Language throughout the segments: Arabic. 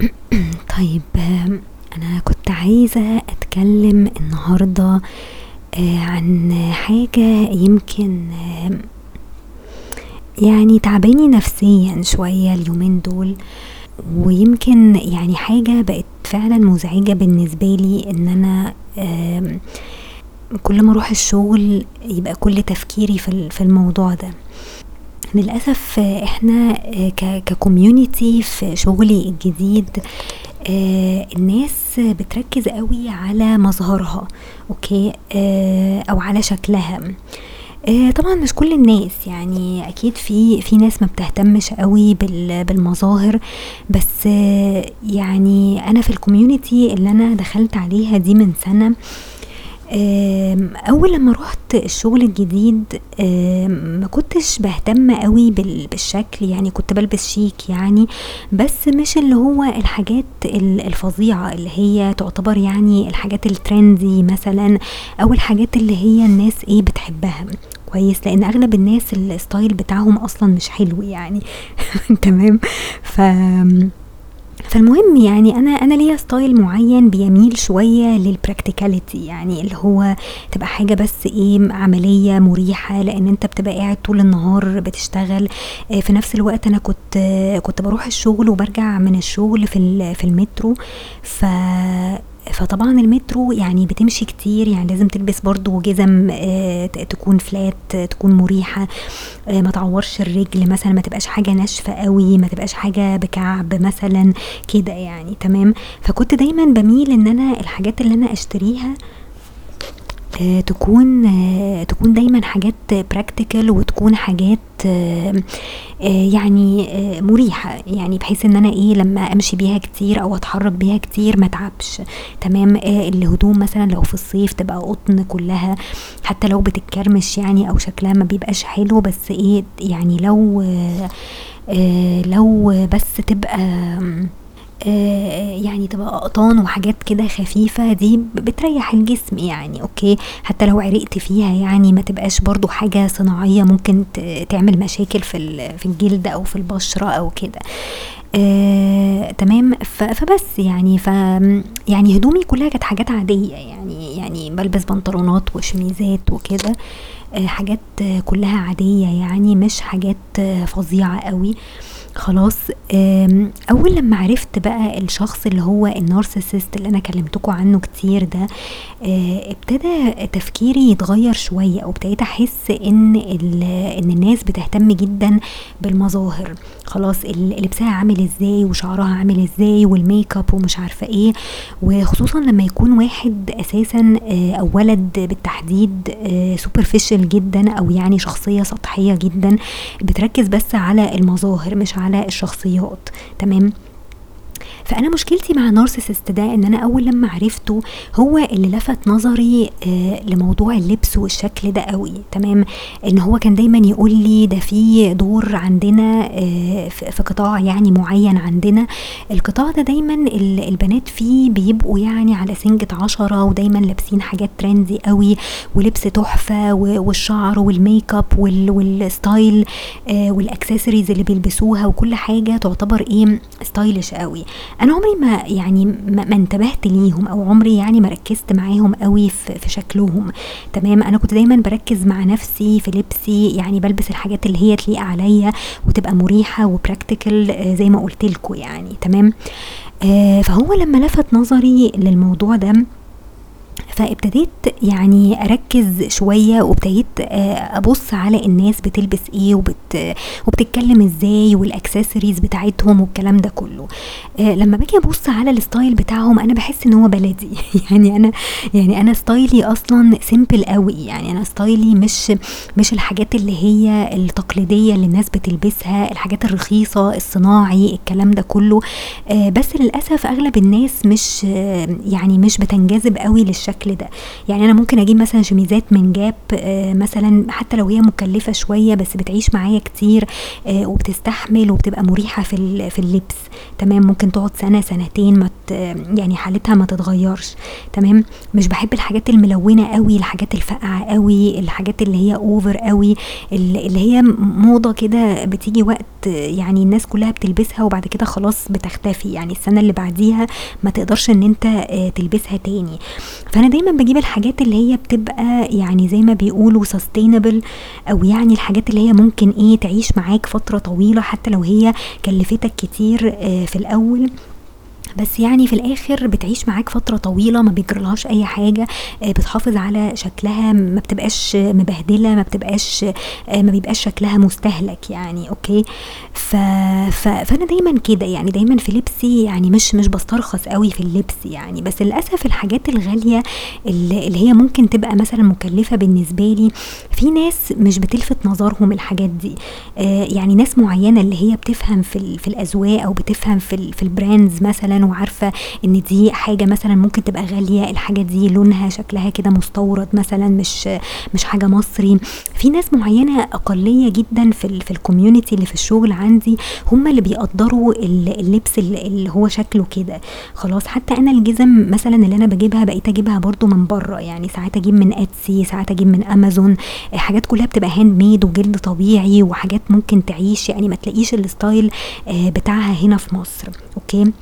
طيب أنا كنت عايزة أتكلم النهاردة آآ عن حاجة يمكن آمم يعني تاعباني نفسيًا شوية اليومين دول، ويمكن يعني حاجة بقت فعلًا مزعجة بالنسبة لي أنا آمم كل ما أروح الشغل يبقى كل تفكيري في الموضوع ده. للأسف إحنا ك كcommunity في شغلي الجديد آآ الناس بتركز أوي على مظهرها أوكي، آآ أو على شكلها. طبعًا مش كل الناس يعني أكيد في في ناس ما بتهتمش بال بالمظاهر، بس يعني أنا في الcommunity اللي أنا دخلت عليها دي من آمم أول لما رُحت الشغل الجديد ما كنتش باهتم أوي بال بالشكل يعني كنت بالبس شيك يعني، بس مش اللي هو الحاجات ال الفظيعة اللي هي تعتبر يعني الحاجات الtrendy مثلًا أو الحاجات اللي هي الناس إيه بتحبها. كويس، لأن أغلب الناس الstyle بتاعهم أصلًا مش حلو يعني. تمام، ف فالمهم يعني أنا أنا ليّا style معين بيميل شوية للpracticality يعني اللي هو تبقى حاجة بس إيه عملية مريحة، لأن أنت بتبقى قاعد طول النهار بتشتغل، آآ في نفس الوقت أنا كنت كنت باروح الشغل وبارجع من الشغل في في المترو، ف فطبعًا المترو يعني بتمشي كتير يعني لازم تلبس برضه جزم ت تكون flat تكون مريحة، آآ ما تعورش الرجل مثلًا، ما تبقاش حاجة ناشفة أوي، ما تبقاش حاجة بكعب مثلًا كده يعني تمام، فكنت دايمًا باميل إن أنا الحاجات اللي أنا أشتريها آآ تكون تكون دايمًا حاجات practical وتكون حاجات آآ يعني آآ مريحة، يعني بحيث إن أنا إيه لما أمشي بيها كتير أو أتحرك بيها كتير ما أتعبش. تمام، آآ الهدوم مثلًا لو في الصيف تبقى قطن كلها. حتى لو بتتكرمش يعني أو شكلها ما بيبقاش حلو بس إيه يعني لو لو بس تبقى يعني تبقى قطان وحاجات كده خفيفة دي بتريح الجسم يعني أوكي، حتى لو عرقت فيها يعني ما تبقاش برضه حاجة صناعية ممكن تعمل مشاكل في في الجلد أو في البشرة أو كده. آآ تمام، فبس يعني ف يعني هدومي كلها كانت حاجات عادية يعني يعني بالبس بنطلونات وشميزات وكده، آآ حاجات كلها عادية يعني مش حاجات فظيعة أوي، خلاص أول لما عرفت بقى الشخص اللي هو النارسيسست اللي أنا كلمتكم عنه كتير ده، آآ ابتدى تفكيري يتغير شوية أو ابتديت أحس إن ال إن الناس بتهتم جدًا بالمظاهر، خلاص لبسها عامل إزاي وشعرها عامل إزاي والmakeup ومش عارفة إيه، وخصوصًا لما يكون واحد أساسًا آآ أو ولد بالتحديد آآ superficial جدًا أو يعني شخصية سطحية جدًا، بتركز بس على المظاهر مش على الشخصيات. تمام، فأنا مشكلتي مع النارسيسست ده إن أنا أول لما عرفته هو اللي لفت نظري آآ لموضوع اللبس والشكل ده أوي تمام، إن هو كان دايمًا يقول لي ده في دور عندنا ف في قطاع يعني معين عندنا، القطاع ده دايمًا ال البنات فيه بيبقوا يعني على سنجة عشرة ودايمًا لابسين حاجات trendy أوي ولبس تحفة والشعر والmakeup وال والstyle آآ والaccessories اللي بيلبسوها وكل حاجة تعتبر إيه؟ stylish أوي، أنا عمري ما يعني ما انتبهت ليهم أو عمري يعني ما ركزت معاهم أوي في في شكلهم. تمام، أنا كنت دايمًا باركز مع نفسي في لبسي يعني بالبس الحاجات اللي هي تليق عليَّ وتبقى مريحة وpractical زي ما قلت لكم يعني. تمام، آآ فهو لما لفت نظري للموضوع ده فابتديت يعني أركز شوية وابتديت آآ أبص على الناس بتلبس إيه وبت وبتتكلم إزاي وال accessories بتاعتهم والكلام ده كله، آآ لما باجي أبص على ال style بتاعهم أنا باحس إن هو بلدي. يعني أنا يعني أنا style ي أصلًا simple أوي يعني أنا style ي مش مش الحاجات اللي هي التقليدية اللي الناس بتلبسها، الحاجات الرخيصة الصناعي الكلام ده كله، آآ بس للأسف أغلب الناس مش يعني مش بتنجذب أوي للشكل بالشكل ده. يعني أنا ممكن أجيب مثلا شميزات من جاب آه مثلا حتى لو هي مكلفة شوية بس بتعيش معايا كتير آه وبتستحمل وبتبقى مريحة في في اللبس. تمام؟ ممكن تقعد سنة سنتين ما يعني حالتها ما تتغيرش. تمام؟ مش بحب الحاجات الملونة قوي الحاجات الفاقعة قوي الحاجات اللي هي اوفر قوي اللي هي موضة كده بتيجي وقت يعني الناس كلها بتلبسها وبعد كده خلاص بتختفي. يعني السنة اللي بعديها ما تقدرش إن أنت آه، تلبسها تاني. فأنا دايما بجيب الحاجات اللي هي بتبقى يعني زي ما بيقولوا sustainable أو يعني الحاجات اللي هي ممكن إيه تعيش معاك فترة طويلة حتى لو هي كلفتك كتير آه، في الأول. بس يعني في الآخر بتعيش معاك فترة طويلة ما بيجرلهاش أي حاجة آه، بتحافظ على شكلها ما بتبقاش مبهدلة ما بتبقاش آه، ما بيبقاش شكلها مستهلك يعني okay؟ ف... ف... فأنا دايما كده يعني دايما في لبسي يعني مش مش بسترخص قوي في اللبس يعني بس للأسف الحاجات الغالية اللي, هي ممكن تبقى مثلا مكلفة بالنسبة لي في ناس مش بتلفت نظرهم الحاجات دي آه يعني ناس معينة اللي هي بتفهم في, في أو بتفهم في, في البراندز مثلا وعارفة إن دي حاجة مثلا ممكن تبقى غالية الحاجة دي لونها شكلها كده مستورد مثلا مش مش حاجة مصري. في ناس معينة أقلية جدا في في ال community اللي في الشغل عندي هم اللي بيقدروا اللبس اللي هو شكله كده. خلاص حتى أنا الجزم مثلا اللي أنا بجيبها بقيت أجيبها برضو من بره. يعني ساعات أجيب من Etsy ساعات أجيب من امازون حاجات كلها بتبقى handmade وجلد طبيعي وحاجات ممكن تعيش يعني ما تلاقيش ال style آه، بتاعها هنا في مصر. okay؟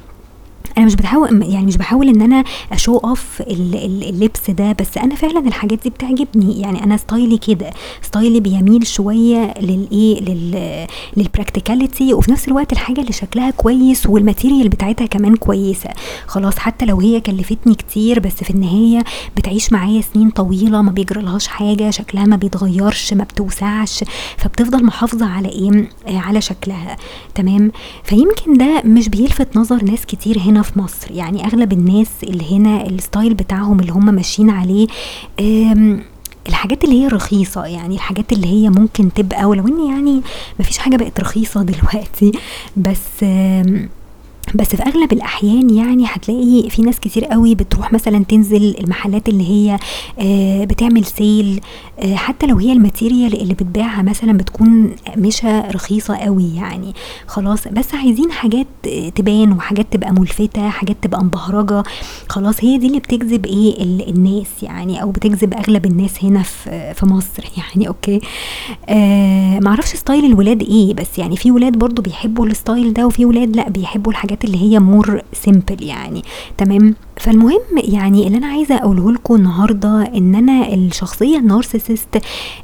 أنا مش بحاول يعني مش بحاول إن أنا أ show off اللبس ده بس أنا فعلا الحاجات دي بتعجبني. يعني أنا style ي كده style ي بيميل شوية للايه لل لل practicality وفي نفس الوقت الحاجة اللي شكلها كويس وال material بتاعتها كمان كويسة. خلاص حتى لو هي كلفتني كتير بس في النهاية بتعيش معايا سنين طويلة ما بيجرالهاش حاجة شكلها ما بيتغيرش ما بتوسعش فبتفضل محافظة على إيه؟ على شكلها. تمام؟ فيمكن ده مش بيلفت نظر ناس كتير هنا في مصر. يعني أغلب الناس اللي هنا ال style بتاعهم اللي هم ماشيين عليه الحاجات اللي هي رخيصة يعني الحاجات اللي هي ممكن تبقى ولو إن يعني مفيش حاجة بقت رخيصة دلوقتي بس بس في أغلب الأحيان يعني هتلاقي في ناس كتير قوي بتروح مثلا تنزل المحلات اللي هي آه، بتعمل sale آه، حتى لو هي ال material اللي بتبيعها مثلا بتكون مش رخيصة قوي يعني. خلاص بس عايزين حاجات تبان وحاجات تبقى ملفتة حاجات تبقى مبهرجة. خلاص هي دي اللي بتجذب إيه الناس يعني أو بتجذب أغلب الناس هنا في في مصر يعني okay؟ آه معرفش style الولاد إيه بس يعني في ولاد برضو بيحبوا ال style ده وفي ولاد لأ بيحبوا الحاجات الحاجات اللي هي more simple يعني. تمام؟ فالمهم يعني اللي أنا عايزة أقوله لكم النهارده إن أنا الشخصية ال narcissist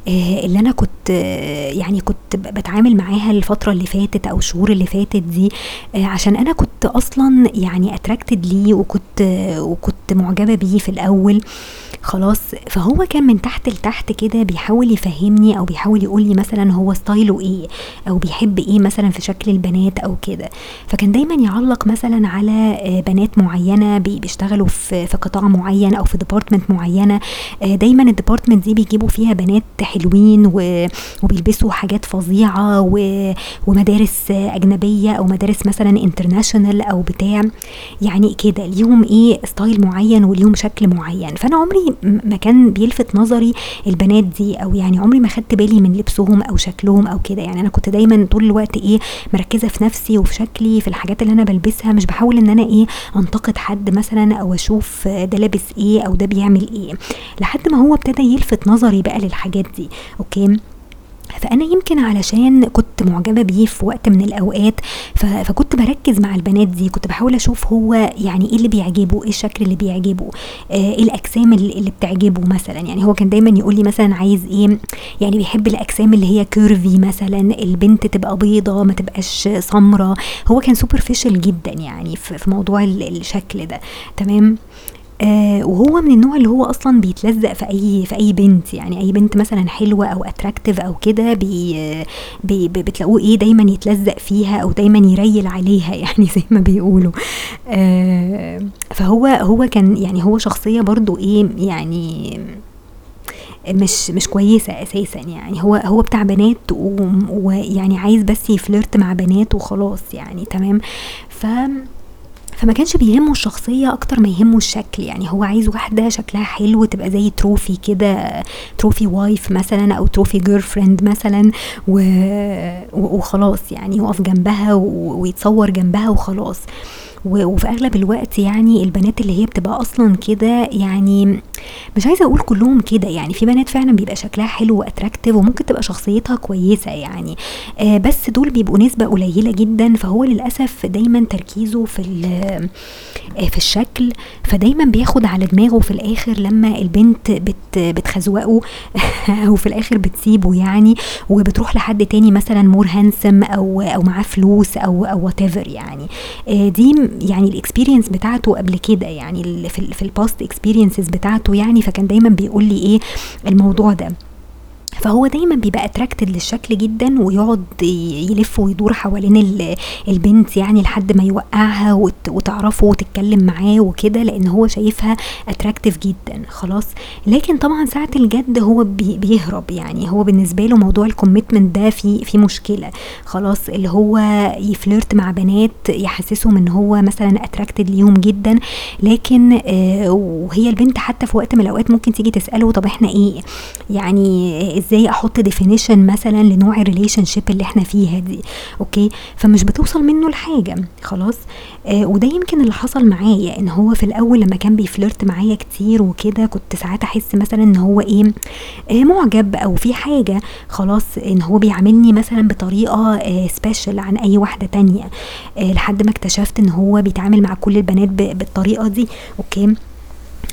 آه، اللي أنا كنت آه، يعني كنت بتعامل معاها الفترة اللي فاتت أو الشهور اللي فاتت دي آه، عشان أنا كنت أصلا يعني attracted ليه وكنت وكنت معجبة بيه في الأول. خلاص فهو كان من تحت لتحت كده بيحاول يفهمني أو بيحاول يقول لي مثلا هو style ه إيه أو بيحب إيه مثلا في شكل البنات أو كده. فكان دايما يعلق مثلا على بنات معينة بيشتغلوا في في قطاع معين أو في department معينة دايما ال department دي بيجيبوا فيها بنات حلوين وبيلبسوا حاجات فظيعة ومدارس أجنبية أو مدارس مثلا international أو بتاع. يعني كده ليهم إيه style معين وليهم شكل معين. فأنا عمري ما كان بيلفت نظري البنات دي أو يعني عمري ما خدت بالي من لبسهم أو شكلهم أو كده. يعني أنا كنت دايما طول الوقت إيه مركزة في نفسي وفي شكلي في الحاجات اللي أنا بلبسها. مش بحاول إن أنا إيه أنتقد حد مثلا أو أشوف ده لابس إيه أو ده بيعمل إيه. لحد ما هو ابتدى يلفت نظري بقى للحاجات دي. okay؟ فأنا يمكن علشان كنت معجبة بيه في وقت من الأوقات فكنت بركز مع البنات دي كنت بحاول أشوف هو يعني إيه اللي بيعجبه إيه الشكل اللي بيعجبه آه، إيه الأجسام اللي بتعجبه مثلا. يعني هو كان دايما يقول لي مثلا عايز إيه يعني بيحب الأجسام اللي هي curvy مثلا البنت تبقى بيضة ما تبقاش سمراء هو كان superficial جدا يعني في موضوع الشكل ده. تمام؟ آه وهو من النوع اللي هو أصلا بيتلزق في أي في أي بنت. يعني أي بنت مثلا حلوة أو attractive أو كده بي بي بتلاقوه إيه دايما يتلزق فيها أو دايما يريل عليها يعني زي ما بيقولوا. آه فهو هو كان يعني هو شخصية برضو إيه يعني مش مش كويسة أساسا. يعني هو هو بتاع بنات ويعني عايز بس ي flirt مع بنات وخلاص يعني تمام؟ ف فما كانش بيهمه الشخصية أكتر ما يهمه الشكل. يعني هو عايز واحدة شكلها حلو تبقى زي trophy كده trophy wife مثلا أو trophy girlfriend مثلا وخلاص يعني يقف جنبها ويتصور جنبها وخلاص. وفي أغلب الوقت يعني البنات اللي هي بتبقى أصلا كده يعني مش عايزة أقول كلهم كده يعني في بنات فعلا بيبقى شكلها حلو و attractive وممكن تبقى شخصيتها كويسة يعني. آه بس دول بيبقوا نسبة قليلة جدا فهو للأسف دايما تركيزه في آه في الشكل فدايما بياخد على دماغه في الآخر لما البنت بت بتخزوقه أو في الآخر بتسيبه يعني وبتروح لحد تاني مثلا more handsome أو أو معاه فلوس أو أو what يعني. آه دي يعني ال experience بتاعته قبل كده يعني في, ال past experiences بتاعته يعني فكان دايما بيقول لي إيه الموضوع ده. فهو دايما بيبقى attracted للشكل جدا ويقعد يلف ويدور حوالين البنت يعني لحد ما يوقعها وتعرفه وتتكلم معاه وكده لأن هو شايفها attractive جدا خلاص. لكن طبعا ساعة الجد هو بيهرب يعني. هو بالنسبة له موضوع ال commitment ده في في مشكلة خلاص. اللي هو ي flirt مع بنات يحسسهم إن هو مثلا attracted ليهم جدا. لكن آه وهي البنت حتى في وقت من الأوقات ممكن تيجي تسأله طب إحنا إيه؟ يعني إزاي أحط definition مثلا لنوع ال relationship اللي إحنا فيها دي okay؟ فمش بتوصل منه لحاجة خلاص؟ آه وده يمكن اللي حصل معايا إن هو في الأول لما كان بي flirt معايا كتير وكده كنت ساعات أحس مثلا إن هو إيه آه معجب أو في حاجة خلاص؟ إن هو بيعاملني مثلا بطريقة آه special عن أي واحدة تانية آه لحد ما اكتشفت إن هو بيتعامل مع كل البنات بالطريقة دي أوكي؟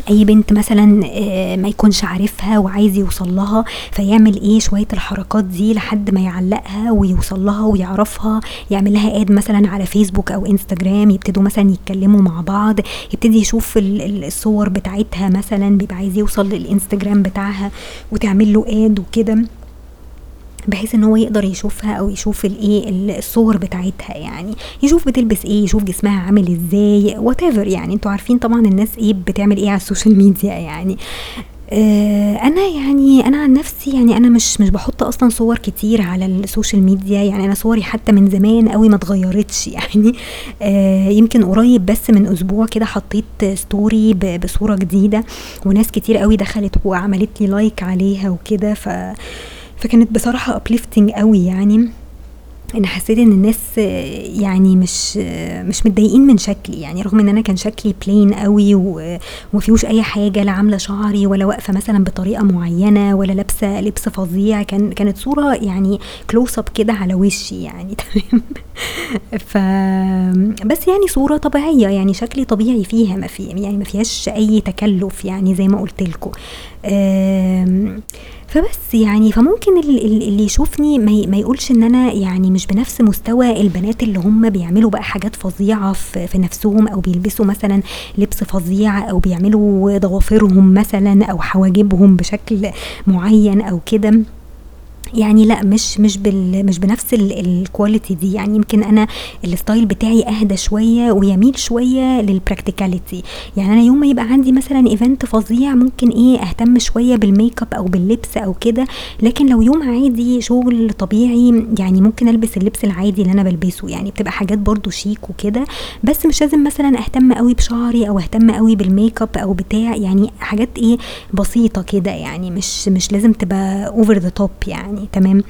أي بنت مثلا آه، ما يكونش عارفها وعايز يوصل لها فيعمل إيه؟ شوية الحركات دي لحد ما يعلقها ويوصل لها ويعرفها. يعمل لها اد مثلا على فيسبوك أو انستجرام يبتدوا مثلا يتكلموا مع بعض. يبتدي يشوف الصور بتاعتها مثلا بيبقى عايز يوصل للإنستجرام بتاعها وتعمل له اد وكده. بحيث إن هو يقدر يشوفها أو يشوف الايه الصور بتاعتها يعني. يشوف بتلبس إيه يشوف جسمها عامل إزاي what يعني. أنتوا عارفين طبعا الناس إيه بتعمل إيه على ال social media يعني. آه أنا يعني أنا عن نفسي يعني أنا مش مش بحط أصلا صور كتير على ال social media يعني. أنا صوري حتى من زمان قوي ما اتغيرتش يعني. آه يمكن قريب بس من أسبوع كده حطيت story بصورة جديدة وناس كتير قوي دخلت وعملت لي like عليها وكده. ف فكانت بصراحة uplifting قوي يعني. ان حسيت ان الناس يعني مش مش متضايقين من شكلي يعني رغم ان أنا كان شكلي plain قوي ومفيهوش اي حاجة لا عاملة شعري ولا واقفة مثلا بطريقة معينة ولا لابسة لبس فظيع كان كانت صورة يعني close up كده على وشي يعني تمام؟ ف بس يعني صورة طبيعية يعني شكلي طبيعي فيها ما في يعني ما فيهاش أي تكلف يعني زي ما قلت لكم. فبس يعني فممكن اللي يشوفني ما يقولش إن أنا يعني مش بنفس مستوى البنات اللي هم بيعملوا بقى حاجات فظيعة في نفسهم أو بيلبسوا مثلا لبس فظيع أو بيعملوا ضوافرهم مثلا أو حواجبهم بشكل معين أو كده. يعني لا مش مش بال مش بنفس ال quality دي. يعني يمكن أنا ال style بتاعي أهدى شوية ويميل شوية لل practicality يعني أنا يوم ما يبقى عندي مثلا event فظيع ممكن إيه أهتم شوية بالميك اب أو باللبس أو كده. لكن لو يوم عادي شغل طبيعي يعني ممكن ألبس اللبس العادي اللي أنا بلبسه. يعني بتبقى حاجات برضو شيك وكده. بس مش لازم مثلا أهتم قوي بشعري أو أهتم قوي بالميك اب أو بتاع. يعني حاجات إيه بسيطة كده. يعني مش مش لازم تبقى over the top يعني. يعني تمام؟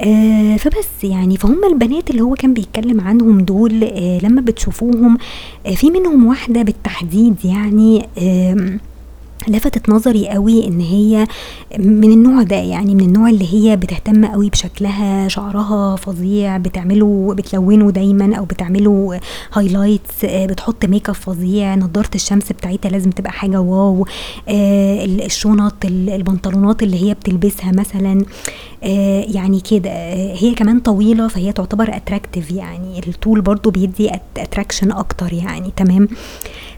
آه فبس يعني فهم البنات اللي هو كان بيتكلم عنهم دول آه لما بتشوفوهم آه في منهم واحدة بالتحديد يعني آه لفتت نظري قوي إن هي من النوع ده يعني من النوع اللي هي بتهتم قوي بشكلها شعرها فظيع بتعمله بتلونه دايما أو بتعمله highlights بتحط ميك اب فظيع نضاره الشمس بتاعتها لازم تبقى حاجة wow آه، الشنط البنطلونات اللي هي بتلبسها مثلا آه، يعني كده هي كمان طويلة فهي تعتبر attractive يعني الطول برضو بيدي اتراكشن أكتر يعني تمام؟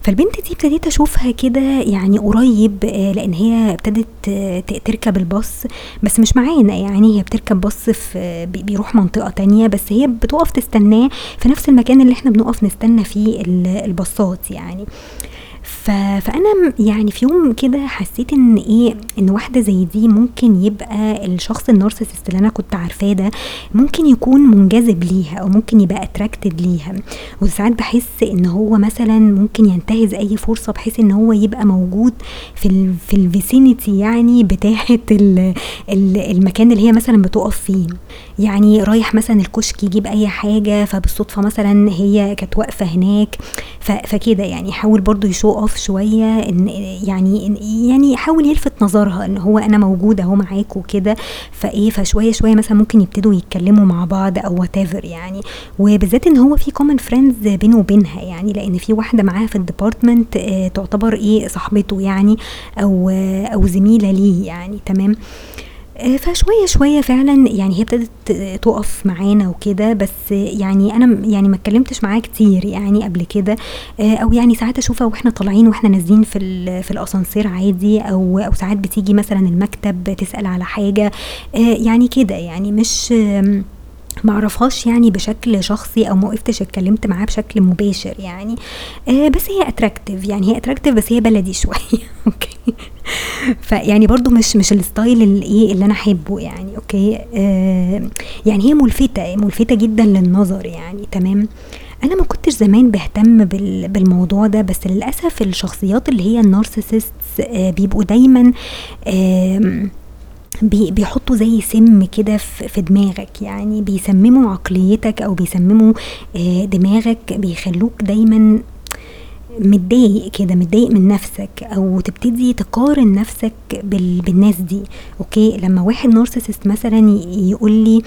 فالبنت دي ابتديت أشوفها كده يعني قريب آه، لأن هي ابتدت تركب الباص بس مش معانا. يعني هي بتركب باص في بيروح منطقة تانية بس هي بتقف تستناه في نفس المكان اللي إحنا بنقف نستنى فيه الباصات يعني. ف... فأنا يعني في يوم كده حسيت إن إيه إن واحدة زي دي ممكن يبقى الشخص النارسست اللي أنا كنت عارفاه ده ممكن يكون منجذب ليها أو ممكن يبقى attracted ليها. وساعات بحس إن هو مثلا ممكن ينتهز أي فرصة بحيث إن هو يبقى موجود في ال في ال vicinity يعني بتاعة المكان اللي هي مثلا بتقف فيه. يعني رايح مثلا الكشك يجيب أي حاجة فبالصدفة مثلا هي كانت واقفة هناك فكده يعني يحاول برضو ي show off شوية إن يعني يعني يحاول يلفت نظرها إن هو أنا موجود أهو معاك وكده فإيه فشوية شوية مثلا ممكن يبتدوا يتكلموا مع بعض أو وات يعني. وبالذات إن هو في common friends بينه وبينها يعني لأن في واحدة معاها في ال department آه تعتبر إيه صاحبته يعني أو أو زميلة ليه يعني تمام؟ آه، فشوية شوية فعلا يعني هي ابتدت تقف معانا وكده بس يعني أنا يعني ما اتكلمتش معاها كتير يعني قبل كده آه، أو يعني ساعات أشوفها وإحنا طالعين وإحنا نازلين في في الأسانسير عادي أو أو ساعات بتيجي مثلا المكتب تسأل على حاجة آه، يعني كده يعني مش معرفهاش يعني بشكل شخصي أو ما وقفتش اتكلمت معاه بشكل مباشر يعني آه بس هي attractive يعني هي attractive بس هي بلدي شوية okay. فيعني برضو مش مش ال style اللي إيه اللي أنا أحبه يعني okay؟ آه يعني هي ملفتة ملفتة جدا للنظر يعني تمام؟ أنا ما كنتش زمان بهتم بالموضوع ده بس للأسف الشخصيات اللي هي النارسيسست آه بيبقوا دايما آه بيحطوا زي سم كده في دماغك يعني بيسمموا عقليتك أو بيسمموا آه، دماغك بيخلوك دايما متضايق كده متضايق من نفسك أو تبتدي تقارن نفسك بالناس دي. أوكي؟ لما واحد نارسيسست مثلا يقول لي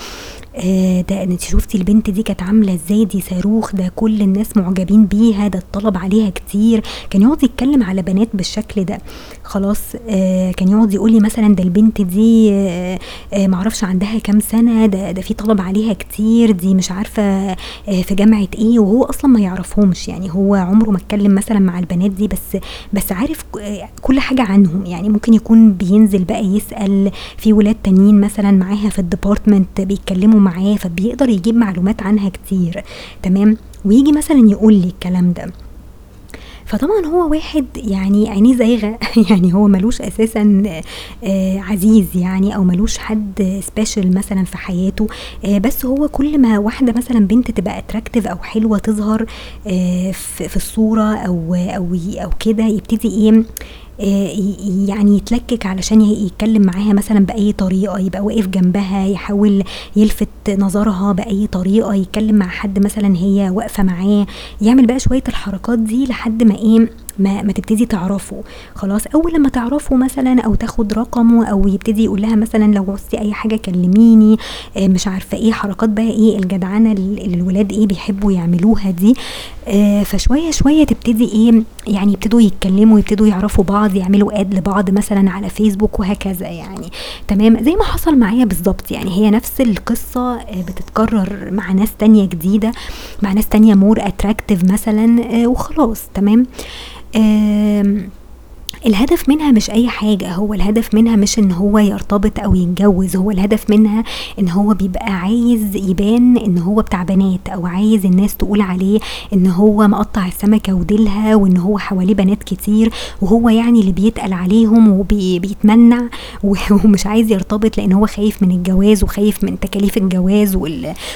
آه ده انت شفتي البنت دي كانت عاملة إزاي؟ دي صاروخ ده كل الناس معجبين بيها ده الطلب عليها كتير. كان يقعد يتكلم على بنات بالشكل ده. خلاص آه كان يقعد يقول لي مثلا ده البنت دي آه آه معرفش عندها كام سنة ده ده في طلب عليها كتير دي مش عارفة آه في جامعة إيه. وهو أصلا ما يعرفهمش. يعني هو عمره ما اتكلم مثلا مع البنات دي بس بس عارف كل حاجة عنهم. يعني ممكن يكون بينزل بقى يسأل في ولاد تانيين مثلا معاها في ال department بيتكلموا معاه فبيقدر يجيب معلومات عنها كتير. تمام؟ ويجي مثلا يقول لي الكلام ده. فطبعا هو واحد يعني عينيه زايغة. يعني هو ملوش أساسا آه عزيز يعني أو ملوش حد special مثلا في حياته. آه بس هو كل ما واحدة مثلا بنت تبقى attractive أو حلوة تظهر آه في الصورة أو أو أو كده يبتدي إيه يعني يتلكك علشان يتكلم معاها مثلا بأي طريقة يبقى واقف جنبها يحاول يلفت نظرها بأي طريقة يتكلم مع حد مثلا هي واقفة معاه يعمل بقى شوية الحركات دي لحد ما إيه ما, ما تبتدي تعرفه. خلاص أول لما تعرفه مثلا أو تاخد رقمه أو يبتدي يقول لها مثلا لو عوزتي أي حاجة كلميني آه مش عارفة إيه حركات بقى إيه الجدعنه اللي الولاد إيه بيحبوا يعملوها دي آه فشوية شوية تبتدي إيه يعني يبتدوا يتكلموا يبتدوا يعرفوا بعض يعملوا add لبعض مثلا على فيسبوك وهكذا يعني. تمام؟ زي ما حصل معايا بالظبط يعني. هي نفس القصة آه بتتكرر مع ناس تانية جديدة مع ناس تانية more attractive مثلا وخلاص. تمام؟ إيه، الهدف منها مش أي حاجة هو الهدف منها مش إن هو يرتبط أو يتجوز هو الهدف منها إن هو بيبقى عايز يبان إن هو بتاع بنات أو عايز الناس تقول عليه إن هو مقطع السمكة وديلها وإن هو حواليه بنات كتير وهو يعني اللي بيتقل عليهم وبيتمنع ومش عايز يرتبط لأن هو خايف من الجواز وخايف من تكاليف الجواز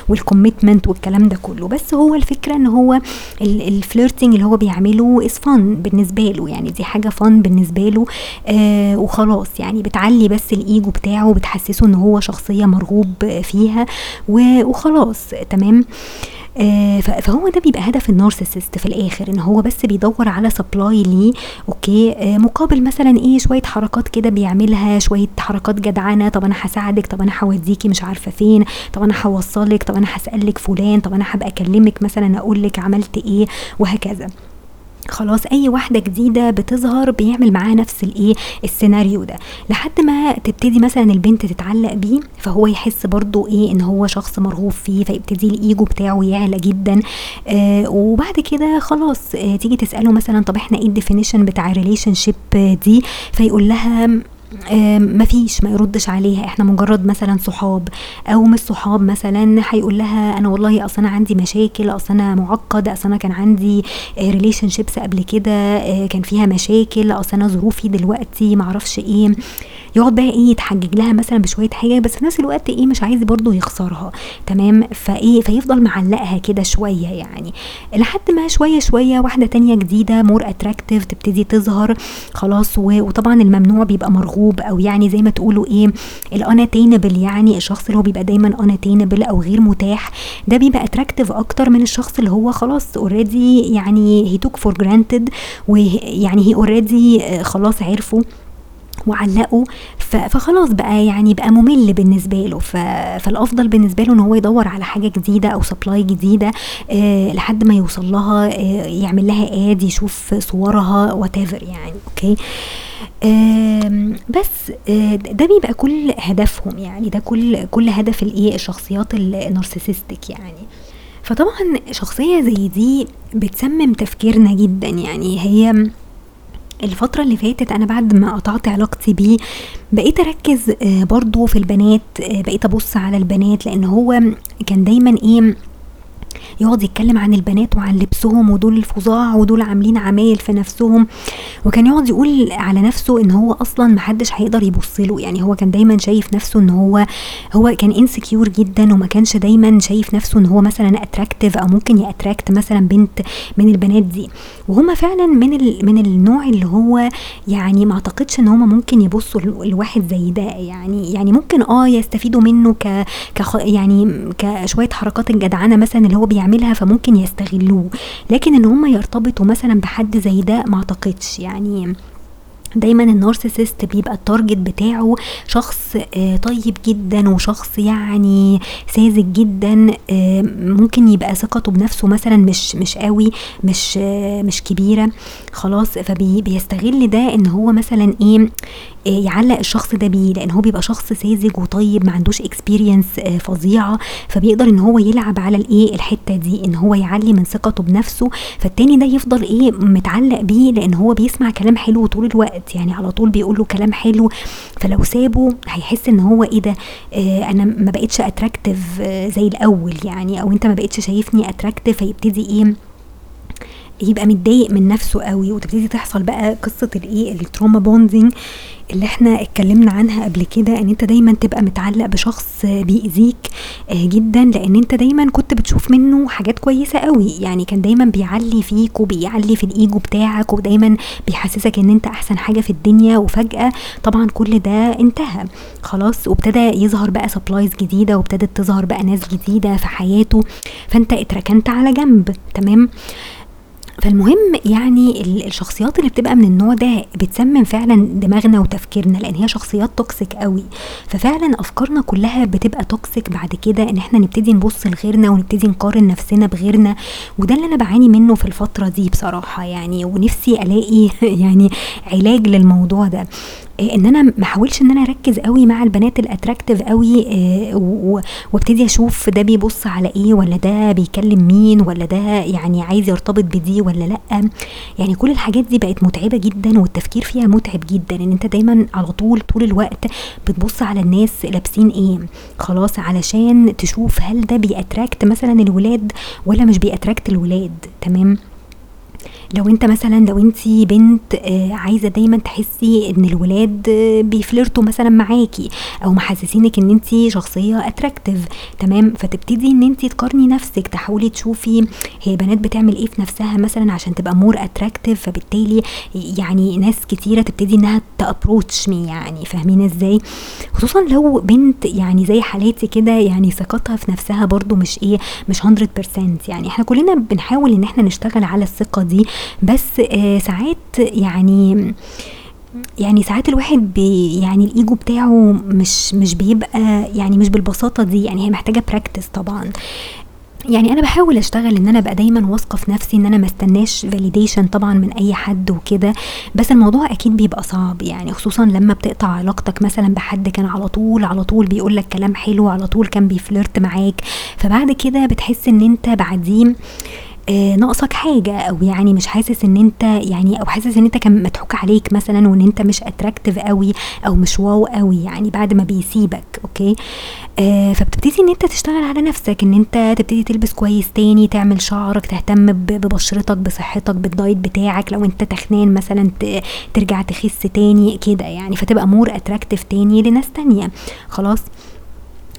وال commitment والكلام ده كله. بس هو الفكرة إن هو ال flirting اللي هو بيعمله is fun بالنسبة له يعني دي حاجة fun بالنسبة له آه وخلاص يعني بتعلي بس الإيجو بتاعه وبتحسسه إن هو شخصية مرغوب فيها وخلاص تمام؟ آه فهو ده بيبقى هدف ال narcissist في الآخر إن هو بس بيدور على supply ليه okay؟ آه مقابل مثلا إيه شوية حركات كده بيعملها شوية حركات جدعنة طب أنا هساعدك طب أنا هوديكي مش عارفة فين طب أنا هوصلك طب أنا هسألك فلان طب أنا هبقى أكلمك مثلا أقول لك عملت إيه وهكذا. خلاص أي واحدة جديدة بتظهر بيعمل معاها نفس الإيه السيناريو ده. لحد ما تبتدي مثلا البنت تتعلق بيه فهو يحس برضو إيه إن هو شخص مرغوب فيه فيبتدي الإيجو بتاعه يعلى جدا. آه وبعد كده خلاص آه تيجي تسأله مثلا طب إحنا إيه ال definition بتاع ال relationship دي؟ فيقول لها مفيش ما يردش عليها. إحنا مجرد مثلا صحاب أو مش صحاب مثلا هيقول لها أنا والله أصل أنا عندي مشاكل أصل أنا معقد أصل أنا كان عندي relationships قبل كده آه، كان فيها مشاكل أصل أنا ظروفي دلوقتي معرفش إيه. يقعد بقى إيه يتحجج لها مثلا بشوية حاجة بس في نفس الوقت إيه مش عايز برضه يخسرها. تمام؟ فإيه فيفضل معلقها كده شوية يعني. لحد ما شوية شوية واحدة تانية جديدة more attractive تبتدي تظهر خلاص وطبعا الممنوع بيبقى مرغوب أو يعني زي ما تقولوا إيه ال unattainable يعني الشخص اللي هو بيبقى دايما unattainable أو غير متاح ده بيبقى attractive أكتر من الشخص اللي هو خلاص already يعني هي took for granted ويعني هي already خلاص عرفوا وعلقوه. فخلاص بقى يعني بقى ممل بالنسبة له. فالأفضل بالنسبة له إن هو يدور على حاجة جديدة أو supply جديدة آه لحد ما يوصل لها آه يعمل لها add يشوف صورها what يعني okay آه بس آه ده بيبقى كل هدفهم يعني ده كل كل هدف الايه الشخصيات ال narcissistic يعني. فطبعا شخصية زي دي بتسمم تفكيرنا جدا يعني. هي الفترة اللي فاتت أنا بعد ما قطعت علاقتي بيه بقيت أركز آه، برضو في البنات آه، بقيت أبص على البنات لأن هو كان دايما إيه يقعد يتكلم عن البنات وعن لبسهم ودول الفظاع ودول عاملين عمايل في نفسهم. وكان يقعد يقول على نفسه إن هو أصلا محدش هيقدر يبص له. يعني هو كان دايما شايف نفسه إن هو هو كان insecure جدا وما كانش دايما شايف نفسه إن هو مثلا attractive أو ممكن ي attract مثلا بنت من البنات دي. وهما فعلا من ال من النوع اللي هو يعني ما أعتقدش إن هما ممكن يبصوا لواحد زي ده. يعني يعني ممكن آه يستفيدوا منه ك, ك يعني كشوية حركات الجدعنة مثلا اللي هو بيعملها فممكن يستغلوه. لكن إن هم يرتبطوا مثلا بحد زي ده ما أعتقدش. يعني دايما ال narcissist بيبقى ال target بتاعه شخص آه، طيب جدا وشخص يعني ساذج جدا آه، ممكن يبقى ثقته بنفسه مثلا مش مش قوي مش آه، مش كبيرة خلاص. فبيستغل ده إن هو مثلا إيه يعلق الشخص ده بيه لأن هو بيبقى شخص ساذج وطيب ما عندوش experience فظيعة فبيقدر إن هو يلعب على الإيه الحتة دي إن هو يعلي من ثقته بنفسه فالتاني ده يفضل إيه متعلق بيه لأن هو بيسمع كلام حلو طول الوقت يعني على طول بيقول له كلام حلو فلو سابه هيحس إن هو إيه ده آه أنا ما بقتش attractive آه زي الأول يعني أو أنت ما بقتش شايفني attractive فيبتدي إيه يبقى متضايق من نفسه قوي وتبتدي تحصل بقى قصة الإيه؟ ال trauma bonding اللي إحنا اتكلمنا عنها قبل كده إن أنت دايما تبقى متعلق بشخص بيأذيك آه، جدا لأن أنت دايما كنت بتشوف منه حاجات كويسة قوي. يعني كان دايما بيعلي فيك وبيعلي في الإيجو بتاعك ودايما بيحسسك إن أنت أحسن حاجة في الدنيا وفجأة طبعا كل ده انتهى. خلاص وابتدى يظهر بقى supplies جديدة وابتدت تظهر بقى ناس جديدة في حياته. فأنت اتركنت على جنب تمام؟ فالمهم يعني الشخصيات اللي بتبقى من النوع ده بتسمم فعلا دماغنا وتفكيرنا لأن هي شخصيات toxic قوي. ففعلا أفكارنا كلها بتبقى toxic بعد كده إن إحنا نبتدي نبص لغيرنا ونبتدي نقارن نفسنا بغيرنا وده اللي أنا بعاني منه في الفترة دي بصراحة يعني ونفسي ألاقي يعني علاج للموضوع ده. إن أنا ما احاولش إن أنا أركز قوي مع البنات ال attractive قوي آه، وابتدي أشوف ده بيبص على إيه ولا ده بيكلم مين ولا ده يعني عايز يرتبط بدي ولا لأ. يعني كل الحاجات دي بقت متعبة جدا والتفكير فيها متعب جدا إن أنت دايما على طول طول الوقت بتبص على الناس لابسين إيه. خلاص علشان تشوف هل ده بي attract مثلا الولاد ولا مش بي attract الولاد تمام؟ لو انت مثلا لو انت بنت آه، عايزة دايما تحسي إن الولاد آه، بي flirt وا مثلا معاكي أو محسسينك إن انت شخصية attractive تمام؟ فتبتدي إن انت تقارني نفسك تحاولي تشوفي هي بنات بتعمل إيه في نفسها مثلا عشان تبقى more attractive فبالتالي يعني ناس كتيرة تبتدي إنها ت approach me يعني فاهمين إزاي؟ خصوصا لو بنت يعني زي حالاتي كده يعني ثقتها في نفسها برضو مش إيه مش 100% يعني. إحنا كلنا بنحاول إن إحنا نشتغل على الثقة دي بس آه ساعات يعني يعني ساعات الواحد بي يعني الإيجو بتاعه مش مش بيبقى يعني مش بالبساطة دي يعني هي محتاجة practice طبعا. يعني أنا بحاول أشتغل إن أنا أبقى دايما واثقة في نفسي إن أنا ما استناش validation طبعا من أي حد وكده بس الموضوع أكيد بيبقى صعب. يعني خصوصا لما بتقطع علاقتك مثلا بحد كان على طول على طول بيقول لك كلام حلو على طول كان بي flirt معاك فبعد كده بتحس إن أنت بعدين آه ناقصك حاجة أو يعني مش حاسس إن أنت يعني أو حاسس إن أنت كان مضحوك عليك مثلا وإن أنت مش attractive قوي أو مش wow قوي يعني بعد ما بيسيبك okay؟ آه فبتبتدي إن أنت تشتغل على نفسك إن أنت تبتدي تلبس كويس تاني تعمل شعرك تهتم ببشرتك بصحتك بال diet بتاعك. لو أنت تخنان مثلا ترجع تخس تاني كده يعني فتبقى more attractive تاني لناس تانية. خلاص؟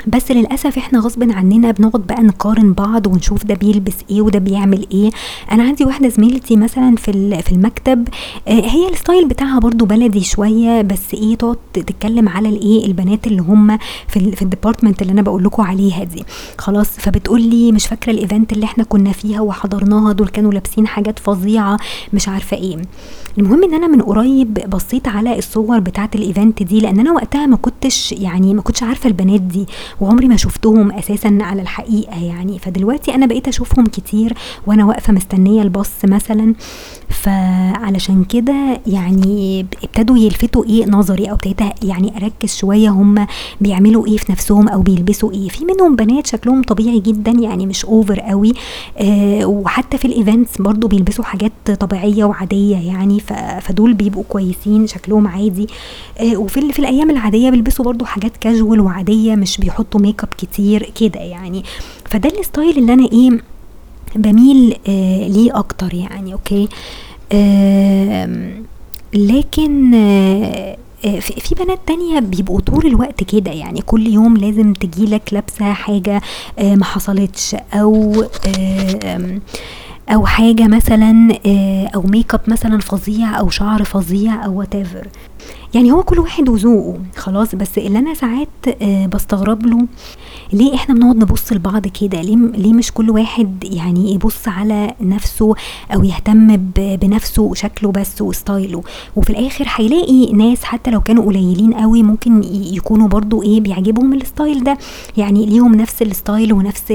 بس للأسف إحنا غصب عننا بنقعد بقى نقارن بعض ونشوف ده بيلبس إيه وده بيعمل إيه. أنا عندي واحدة زميلتي مثلا في في المكتب آه، هي ال style بتاعها برضو بلدي شوية بس إيه تقعد تتكلم على الإيه البنات اللي هم في في ال department اللي أنا بقول لكم عليها دي. خلاص فبتقول لي مش فاكرة ال event اللي إحنا كنا فيها وحضرناها دول كانوا لابسين حاجات فظيعة مش عارفة إيه. المهم إن أنا من قريب بصيت على الصور بتاعة الايفنت دي لأن أنا وقتها ما كنتش يعني ما كنتش عارفة البنات دي. وعمري ما شفتهم أساسا على الحقيقة يعني. فدلوقتي أنا بقيت أشوفهم كتير وأنا واقفة مستنية الباص مثلا. فعلشان كده يعني ابتدوا يلفتوا إيه نظري أو ابتديت يعني أركز شوية هم بيعملوا إيه في نفسهم أو بيلبسوا إيه. في منهم بنات شكلهم طبيعي جدا يعني مش أوفر قوي. آه وحتى في ال events برضو بيلبسوا حاجات طبيعية وعادية يعني. فدول بيبقوا كويسين شكلهم عادي. آه وفي في الأيام العادية بيلبسوا برضو حاجات كاجوال وعادية مش بيحطوا ميك اب كتير كده يعني. فده ال style اللي أنا إيه بميل آه ليه أكتر يعني okay؟ آه لكن آه في بنات تانية بيبقوا طول الوقت كده يعني. كل يوم لازم تجيلك لابسة حاجة آه ما حصلتش أو آه أو حاجة مثلا آه أو ميك اب مثلا فظيع أو شعر فظيع أو whatever. يعني هو كل واحد وذوقه خلاص. بس اللي أنا ساعات آه بستغرب له ليه إحنا بنقعد نبص لبعض كده؟ ليه ليه مش كل واحد يعني يبص على نفسه أو يهتم بنفسه وشكله بس و style ه؟ وفي الآخر هيلاقي ناس حتى لو كانوا قليلين قوي ممكن يكونوا برضو إيه بيعجبهم ال style ده. يعني ليهم نفس ال style ونفس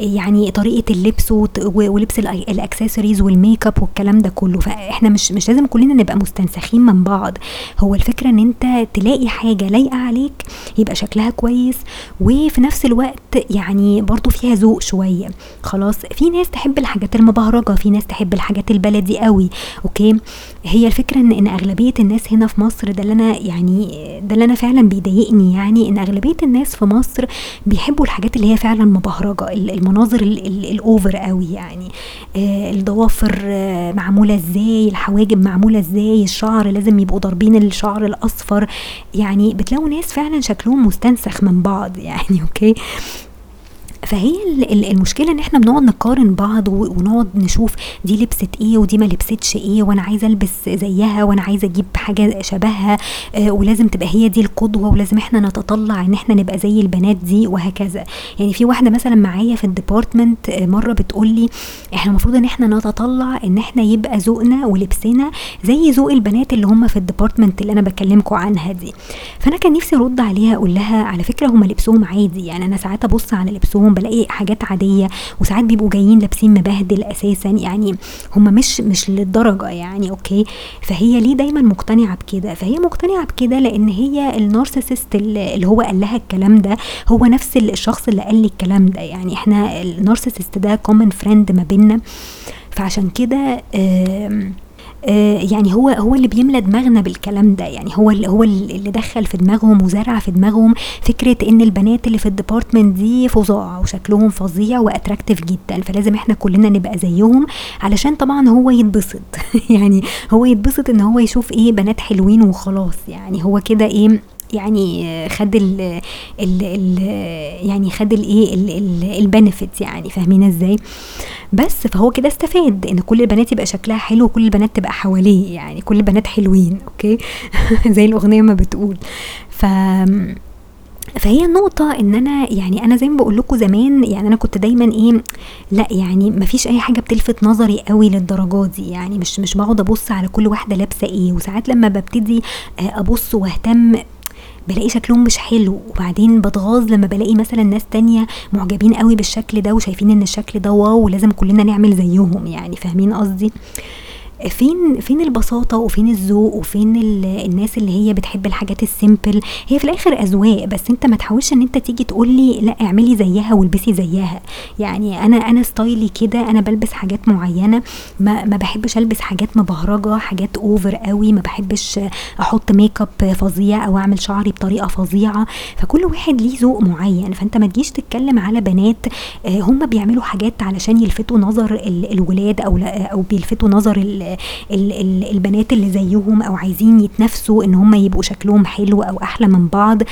يعني طريقة اللبس ولبس ال accessories وال make up والكلام ده كله. فإحنا مش مش لازم كلنا نبقى مستنسخين من بعض. هو الفكرة إن أنت تلاقي حاجة لايقة عليك يبقى شكلها كويس وفي نفس الوقت يعني برضو فيها ذوق شوية. خلاص في ناس تحب الحاجات المبهرجة في ناس تحب الحاجات البلدي قوي أوكي؟ هي الفكرة ان إن أغلبية الناس هنا في مصر ده اللي أنا يعني ده اللي أنا فعلا بيضايقني يعني إن أغلبية الناس في مصر بيحبوا الحاجات اللي هي فعلا مبهرجة المناظر الأوفر قوي يعني. آه الضوافر آه معمولة إزاي الحواجب معمولة إزاي الشعر لازم يبقوا ضاربين الشعر الأصفر يعني بتلاقوا ناس فعلا شكلهم مستنسخ من بعض يعني أوكي؟ فهي المشكلة إن إحنا بنقعد نقارن بعض ونقعد نشوف دي لبست إيه ودي ما لبستش إيه وأنا عايزة ألبس زيها وأنا عايزة أجيب حاجة شبهها آه ولازم تبقى هي دي القدوة ولازم إحنا نتطلع إن إحنا نبقى زي البنات دي وهكذا. يعني في واحدة مثلا معايا في ال department آه مرة بتقول لي إحنا المفروض إن إحنا نتطلع إن إحنا يبقى ذوقنا ولبسنا زي ذوق البنات اللي هم في ال department اللي أنا بكلمكم عنها دي. فأنا كان نفسي أرد عليها أقول لها على فكرة هم لبسهم عادي يعني أنا ساعات أبص على لبسهم بلاقي حاجات عادية وساعات بيبقوا جايين لابسين مبهدل أساسا يعني هم مش مش للدرجة يعني أوكي؟ فهي ليه دايما مقتنعة بكده؟ فهي مقتنعة بكده لأن هي ال narcissist اللي هو قال لها الكلام ده هو نفس الشخص اللي قال لي الكلام ده. يعني إحنا ال narcissist ده common friend ما بينا فعشان كده آه، يعني هو هو اللي بيملى دماغنا بالكلام ده. يعني هو اللي هو اللي دخل في دماغهم وزرع في دماغهم فكرة إن البنات اللي في ال department دي فظاع وشكلهم فظيع و attractive جدا فلازم إحنا كلنا نبقى زيهم علشان طبعا هو يتبسط. يعني هو يتبسط إن هو يشوف إيه بنات حلوين وخلاص. يعني هو كده إيه يعني خد ال ال ال يعني خد الايه ال benefit يعني فاهمين إزاي؟ بس فهو كده استفاد إن كل البنات يبقى شكلها حلو وكل البنات تبقى حواليه يعني كل البنات حلوين أوكي؟ زي الأغنية ما بتقول. ف فهي النقطة إن أنا يعني أنا زي ما بقول لكم زمان يعني أنا كنت دايما إيه لأ يعني ما فيش أي حاجة بتلفت نظري قوي للدرجات دي يعني مش مش بقعد أبص على كل واحدة لابسة إيه وساعات لما ببتدي أبص وأهتم بلاقي شكلهم مش حلو. وبعدين بتغاظ لما بلاقي مثلا ناس تانية معجبين قوي بالشكل ده وشايفين إن الشكل ده wow ولازم كلنا نعمل زيهم يعني. فاهمين قصدي؟ فين فين البساطة وفين الذوق وفين الناس اللي هي بتحب الحاجات ال simple هي في الآخر أذواق بس أنت ما تحاولش إن أنت تيجي تقول لي لأ اعملي زيها والبسي زيها. يعني أنا أنا style ي كده أنا بلبس حاجات معينة ما, ما بحبش ألبس حاجات مبهرجة حاجات over قوي ما بحبش أحط make up فظيع أو أعمل شعري بطريقة فظيعة. فكل واحد ليه ذوق معين. فأنت ما تجيش تتكلم على بنات آه، هم بيعملوا حاجات علشان يلفتوا نظر الولاد أو أو بيلفتوا نظر البنات اللي زيهم أو عايزين يتنافسوا إن هم يبقوا شكلهم حلو أو أحلى من بعض.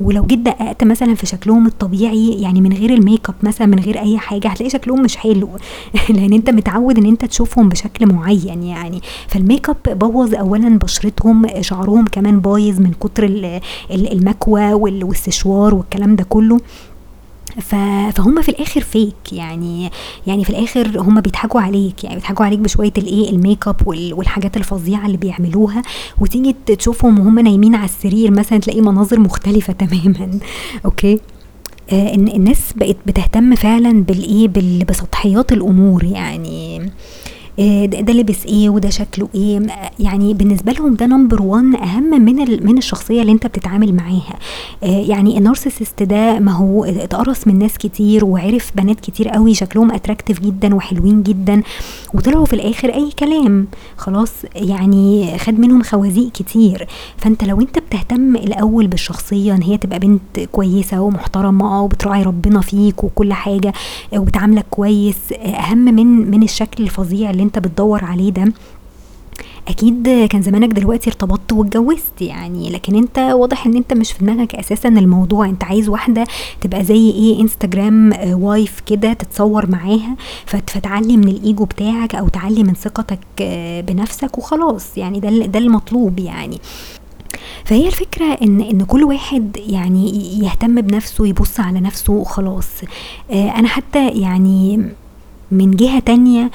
ولو جيت دققت مثلا في شكلهم الطبيعي يعني من غير ال make up مثلا من غير أي حاجة هتلاقي شكلهم مش حلو. لأن أنت متعود إن أنت تشوفهم بشكل معين يعني. فال make up بوظ اولا بشرتهم شعرهم كمان بايظ من كتر المكوى والسشوار والكلام ده كله. فهم في الآخر fake يعني يعني في الآخر هم بيضحكوا عليك. يعني بيضحكوا عليك بشوية الايه ال make up والحاجات الفظيعة اللي بيعملوها. وتيجي تشوفهم وهم نايمين على السرير مثلا تلاقي مناظر مختلفة تماما. أوكي؟ آه الناس بقت بتهتم فعلا بالايه بسطحيات الأمور. يعني ده لبس إيه وده شكله إيه؟ يعني بالنسبة لهم ده number 1 أهم من من الشخصية اللي أنت بتتعامل معاها. آه، يعني ال narcissist ده ما هو اتقرص من ناس كتير وعرف بنات كتير قوي شكلهم attractive جدا وحلوين جدا وطلعوا في الآخر أي كلام. خلاص يعني خد منهم خوازيق كتير. فأنت لو أنت بتهتم الأول بالشخصية إن هي تبقى بنت كويسة ومحترمة وبتراعي ربنا فيك وكل حاجة وبتعاملك كويس أهم من من الشكل الفظيع اللي انت بتدور عليه ده أكيد كان زمانك دلوقتي ارتبطت واتجوزت يعني لكن انت واضح ان انت مش في دماغك أساسا الموضوع. انت عايز واحدة تبقى زي إيه انستجرام وايف كده تتصور معاها فتعلي من الايجو بتاعك أو تعلي من ثقتك آه، بنفسك وخلاص. يعني ده ده المطلوب يعني. فهي الفكرة ان ان كل واحد يعني يهتم بنفسه يبص على نفسه وخلاص. آه، أنا حتى يعني من جهة تانية آه،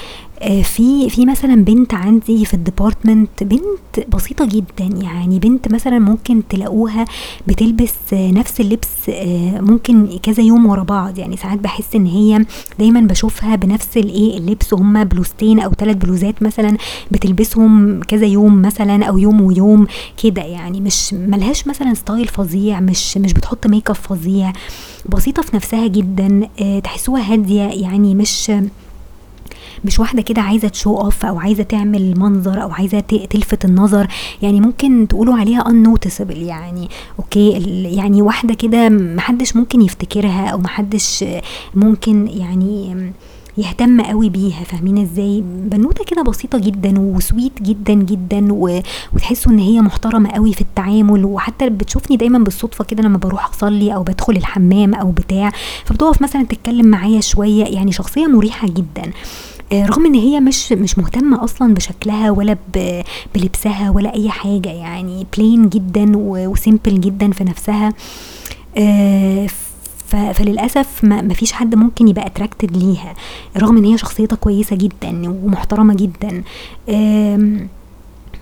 في في مثلا بنت عندي في ال department بنت بسيطة جدا يعني بنت مثلا ممكن تلاقوها بتلبس نفس اللبس آه، ممكن كذا يوم ورا بعض. يعني ساعات بحس إن هي دايما بشوفها بنفس الإيه اللبس. هما بلوزتين أو ثلاث بلوزات مثلا بتلبسهم كذا يوم مثلا أو يوم ويوم كده. يعني مش ملهاش مثلا style فظيع مش مش بتحط make up فظيع. بسيطة في نفسها جدا آه، تحسوها هادية يعني مش مش واحدة كده عايزة show off أو عايزة تعمل منظر أو عايزة تلفت النظر. يعني ممكن تقولوا عليها unnoticeable يعني. أوكي؟ يعني واحدة كده محدش ممكن يفتكرها أو محدش ممكن يعني يهتم قوي بيها. فاهمين إزاي؟ بنوتة كده بسيطة جدا وسويت جدا جدا. وتحسوا إن هي محترمة قوي في التعامل. وحتى بتشوفني دايما بالصدفة كده لما بروح أصلي أو بدخل الحمام أو بتاع. فبتقف مثلا تتكلم معايا شوية. يعني شخصية مريحة جدا. رغم إن هي مش مش مهتمة أصلا بشكلها ولا بلبسها ولا أي حاجة يعني plain جدا و simple جدا في نفسها آه، فللأسف ما فيش حد ممكن يبقى attracted ليها رغم إن هي شخصيتها كويسة جدا ومحترمة جدا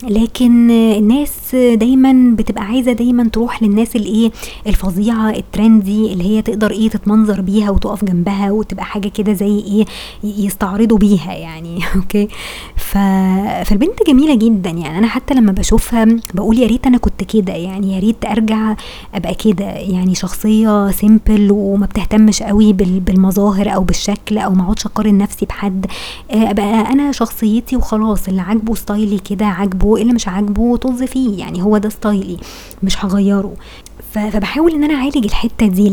لكن الناس دايما بتبقى عايزة دايما تروح للناس الإيه الفظيعة ال trendy اللي هي تقدر إيه تتمنظر بيها وتقف جنبها وتبقى حاجة كده زي إيه يستعرضوا بيها يعني. أوكي؟ ف... فالبنت جميلة جدا يعني. أنا حتى لما بشوفها بقول يا ريت أنا كنت كده يعني يا ريت أرجع أبقى كده يعني شخصية simple وما بتهتمش قوي بالمظاهر أو بالشكل أو ما اقعدش أقارن نفسي بحد. أبقى أنا شخصيتي وخلاص اللي عاجبه style ي كده عاجبه اللي مش عاجبه طز فيه يعني هو ده style ي مش هغيره. فبحاول إن أنا أعالج الحتة دي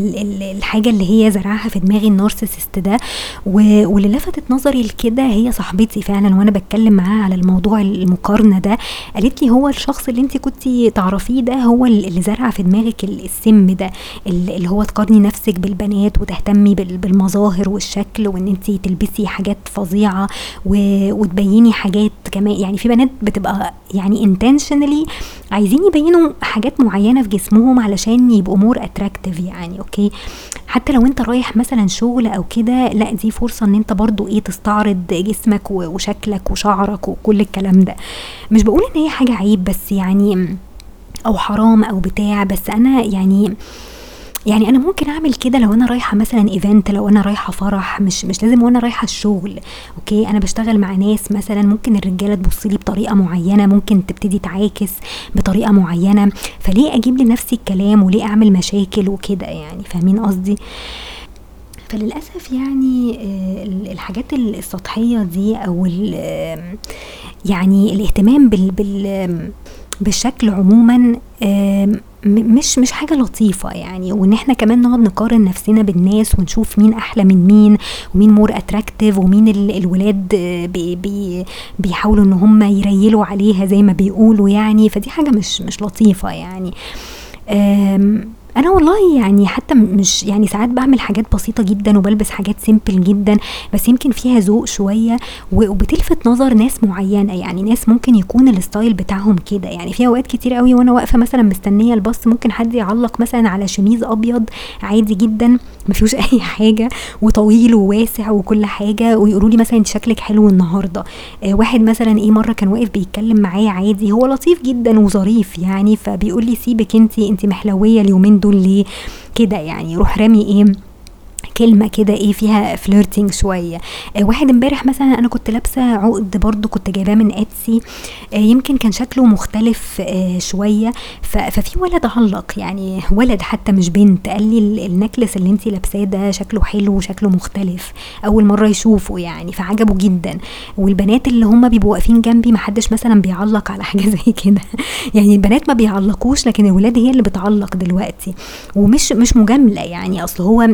الحاجة اللي هي زرعها في دماغي ال narcissist ده. واللي لفتت نظري لكده هي صاحبتي فعلا وأنا بتكلم معاها على الموضوع المقارنة ده. قالت لي هو الشخص اللي أنت كنت تعرفيه ده هو اللي زرع في دماغك السم ده اللي هو تقارني نفسك بالبنات وتهتمي بالمظاهر والشكل وإن أنت تلبسي حاجات فظيعة وتبيني حاجات كمان يعني في بنات بتبقى يعني intentionally عايزين يبينوا حاجات معينة في جسمهم علشان يبقوا more attractive يعني okay حتى لو انت رايح مثلا شغل أو كده لا دي فرصة إن انت برضو إيه تستعرض جسمك وشكلك وشعرك وكل الكلام ده. مش بقول إن هي حاجة عيب بس يعني أو حرام أو بتاع بس أنا يعني يعني أنا ممكن أعمل كده لو أنا رايحة مثلا event لو أنا رايحة فرح مش مش لازم وأنا رايحة الشغل okay؟ أنا بشتغل مع ناس مثلا ممكن الرجالة تبص لي بطريقة معينة ممكن تبتدي تعاكس بطريقة معينة فليه أجيب لنفسي الكلام وليه أعمل مشاكل وكده يعني؟ فاهمين قصدي؟ فللأسف يعني آه، الحاجات السطحية دي أو يعني الاهتمام بال بال بالشكل عموما مش مش حاجة لطيفة يعني. وإن إحنا كمان نقعد نقارن نفسنا بالناس ونشوف مين أحلى من مين ومين more attractive ومين الولاد بي بي بيحاولوا إن هم يريلوا عليها زي ما بيقولوا يعني. فدي حاجة مش مش لطيفة يعني. أنا والله يعني حتى مش يعني ساعات بعمل حاجات بسيطة جدا وبلبس حاجات simple جدا بس يمكن فيها ذوق شوية وبتلفت نظر ناس معينة يعني ناس ممكن يكون ال style بتاعهم كده. يعني في أوقات كتير قوي وأنا واقفة مثلا مستنية الباص ممكن حد يعلق مثلا على شميز أبيض عادي جدا. ما فيهوش أي حاجة وطويل وواسع وكل حاجة ويقولوا لي مثلا أنت شكلك حلو النهارده. آه واحد مثلا إيه مرة كان واقف بيتكلم معايا عادي هو لطيف جدا وظريف يعني فبيقول لي سيبك أنت أنت محلوية اليومين دول ليه كده يعني؟ رحت رامي إيه؟ كلمة كده إيه فيها flirting شوية. آه واحد امبارح مثلا أنا كنت لابسة عقد برضو كنت جايباه من Etsy آه يمكن كان شكله مختلف آه شوية. ففي ولد علق يعني ولد حتى مش بنت. قال لي النكلس اللي انت لابساه ده شكله حلو وشكله مختلف. أول مرة يشوفه يعني فعجبه جدا. والبنات اللي هم بيبقوا واقفين جنبي محدش مثلا بيعلق على حاجة زي كده. يعني البنات ما بيعلقوش لكن الولاد هي اللي بتعلق دلوقتي. ومش مش مجاملة يعني. أصل هو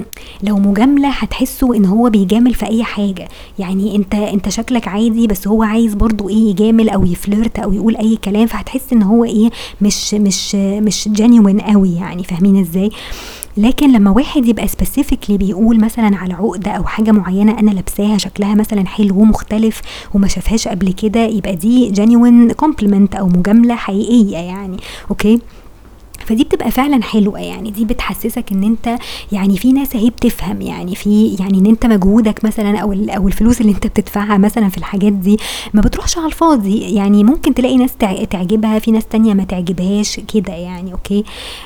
لو مجامله هتحسوا إن هو بيجامل في أي حاجة. يعني أنت أنت شكلك عادي بس هو عايز برضو إيه يجامل أو يفلرت أو يقول أي كلام فهتحس إن هو إيه مش مش مش genuine قوي يعني فاهمين إزاي؟ لكن لما واحد يبقى specifically بيقول مثلا على عقده أو حاجة معينة أنا لابساها شكلها مثلا حلو ومختلف وما شافهاش قبل كده يبقى دي genuine compliment أو مجاملة حقيقية يعني okay فدي بتبقى فعلا حلوة يعني دي بتحسسك إن أنت يعني في ناس أهي بتفهم يعني في يعني إن أنت مجهودك مثلا أو أو الفلوس اللي أنت بتدفعها مثلا في الحاجات دي ما بتروحش على الفاضي. يعني ممكن تلاقي ناس تعجبها في ناس تانية ما تعجبهاش كده يعني okay؟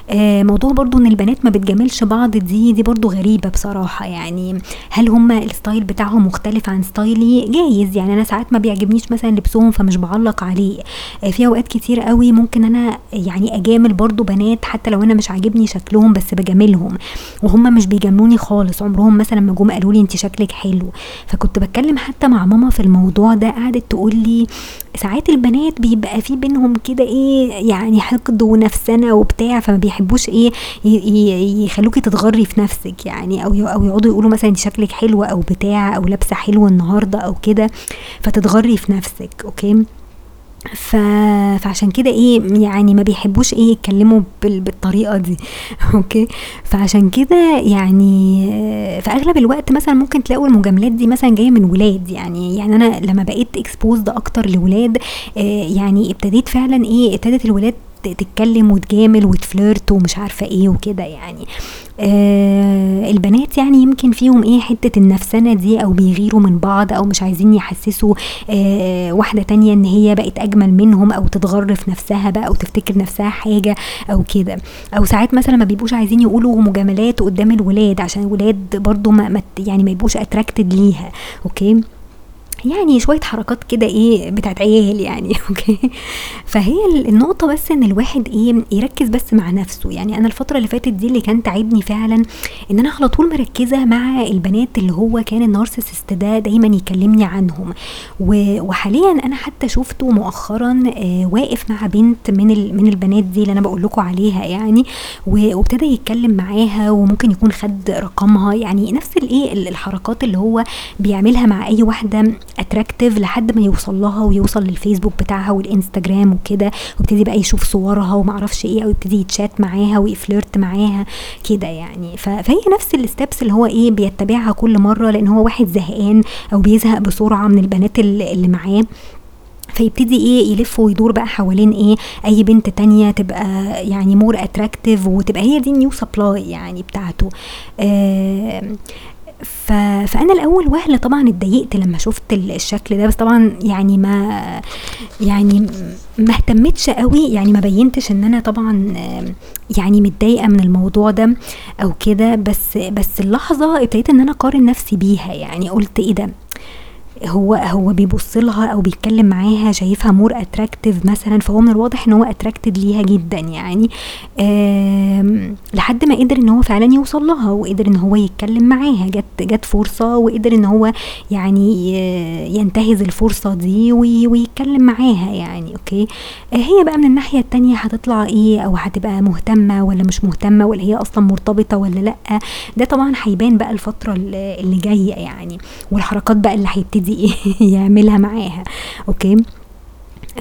آه موضوع برضو إن البنات ما بتجاملش بعض دي دي برضو غريبة بصراحة يعني. هل هم ال style بتاعهم مختلف عن style ي؟ جايز يعني أنا ساعات ما بيعجبنيش مثلا لبسهم فمش بعلق عليه. آه في أوقات كتير قوي ممكن أنا يعني أجامل برضو بنات بنات حتى لو أنا مش عاجبني شكلهم بس بجاملهم وهم مش بيجاملوني خالص عمرهم مثلا ما جم قالوا لي انت شكلك حلو. فكنت بتكلم حتى مع ماما في الموضوع ده قعدت تقول لي ساعات البنات بيبقى في بينهم كده إيه يعني حقد ونفسنة وبتاع فما بيحبوش إيه يخلوكي تتغري في نفسك يعني أو أو يقعدوا يقولوا مثلا انت شكلك حلوة أو بتاع أو لابسة حلو النهارده أو كده فتتغري في نفسك okay؟ ف... فعشان كده إيه يعني ما بيحبوش إيه يتكلموا بال... بالطريقة دي. okay؟ فعشان كده يعني في أغلب الوقت مثلا ممكن تلاقوا المجاملات دي مثلا جاية من ولاد. يعني يعني أنا لما بقيت اكسبوزد أكتر لولاد آه، يعني ابتديت فعلا إيه ابتدت الولاد تتكلم وتجامل وتفلرت ومش عارفة إيه وكده يعني. آه البنات يعني يمكن فيهم إيه حتة النفسنه دي أو بيغيروا من بعض أو مش عايزين يحسسوا آه واحدة تانية إن هي بقت أجمل منهم أو تتغر في نفسها بقى أو تفتكر نفسها حاجة أو كده. أو ساعات مثلا ما بيبقوش عايزين يقولوا مجاملات قدام الولاد عشان الولاد برضو ما يعني ما يبقوش attracted ليها okay؟ يعني شوية حركات كده إيه بتاعت عيال يعني okay؟ فهي النقطة بس إن الواحد إيه يركز بس مع نفسه. يعني أنا الفترة اللي فاتت دي اللي كان تعبني فعلا إن أنا على طول مركزة مع البنات اللي هو كان ال narcissist ده دايما يكلمني عنهم. وحاليا أنا حتى شفته مؤخرا آه واقف مع بنت من من البنات دي اللي أنا بقول لكم عليها يعني وابتدى يتكلم معاها وممكن يكون خد رقمها. يعني نفس الايه الحركات اللي هو بيعملها مع أي واحدة attractive لحد ما يوصل لها ويوصل للفيسبوك بتاعها والإنستجرام وكده ويبتدي بقى يشوف صورها ومعرفش إيه أو يبتدي يتشات معاها وي flirt معاها كده يعني. فهي نفس ال steps اللي هو إيه بيتبعها كل مرة لأن هو واحد زهقان أو بيزهق بسرعة من البنات اللي معاه. فيبتدي إيه يلف ويدور بقى حوالين إيه أي بنت تانية تبقى يعني more attractive وتبقى هي دي ال new supply يعني بتاعته. آه ف... فأنا الأول وهلة طبعا اتضايقت لما شفت الشكل ده بس طبعا يعني ما يعني ما اهتمتش قوي يعني ما بينتش إن أنا طبعا يعني متضايقة من الموضوع ده أو كده بس بس اللحظة ابتديت إن أنا أقارن نفسي بيها يعني قلت إيه ده؟ هو هو بيبص لها أو بيتكلم معاها شايفها more attractive مثلا فهو من الواضح إن هو attracted ليها جدا يعني. لحد ما قدر إن هو فعلا يوصل لها وقدر إن هو يتكلم معاها. جت جت فرصة وقدر إن هو يعني ينتهز الفرصة دي ويتكلم معاها يعني okay؟ هي بقى من الناحية التانية هتطلع إيه أو هتبقى مهتمة ولا مش مهتمة ولا هي أصلا مرتبطة ولا لأ؟ ده طبعا هيبان بقى الفترة اللي جاية يعني. والحركات بقى اللي هيبتدي يعملها معاها أوكي؟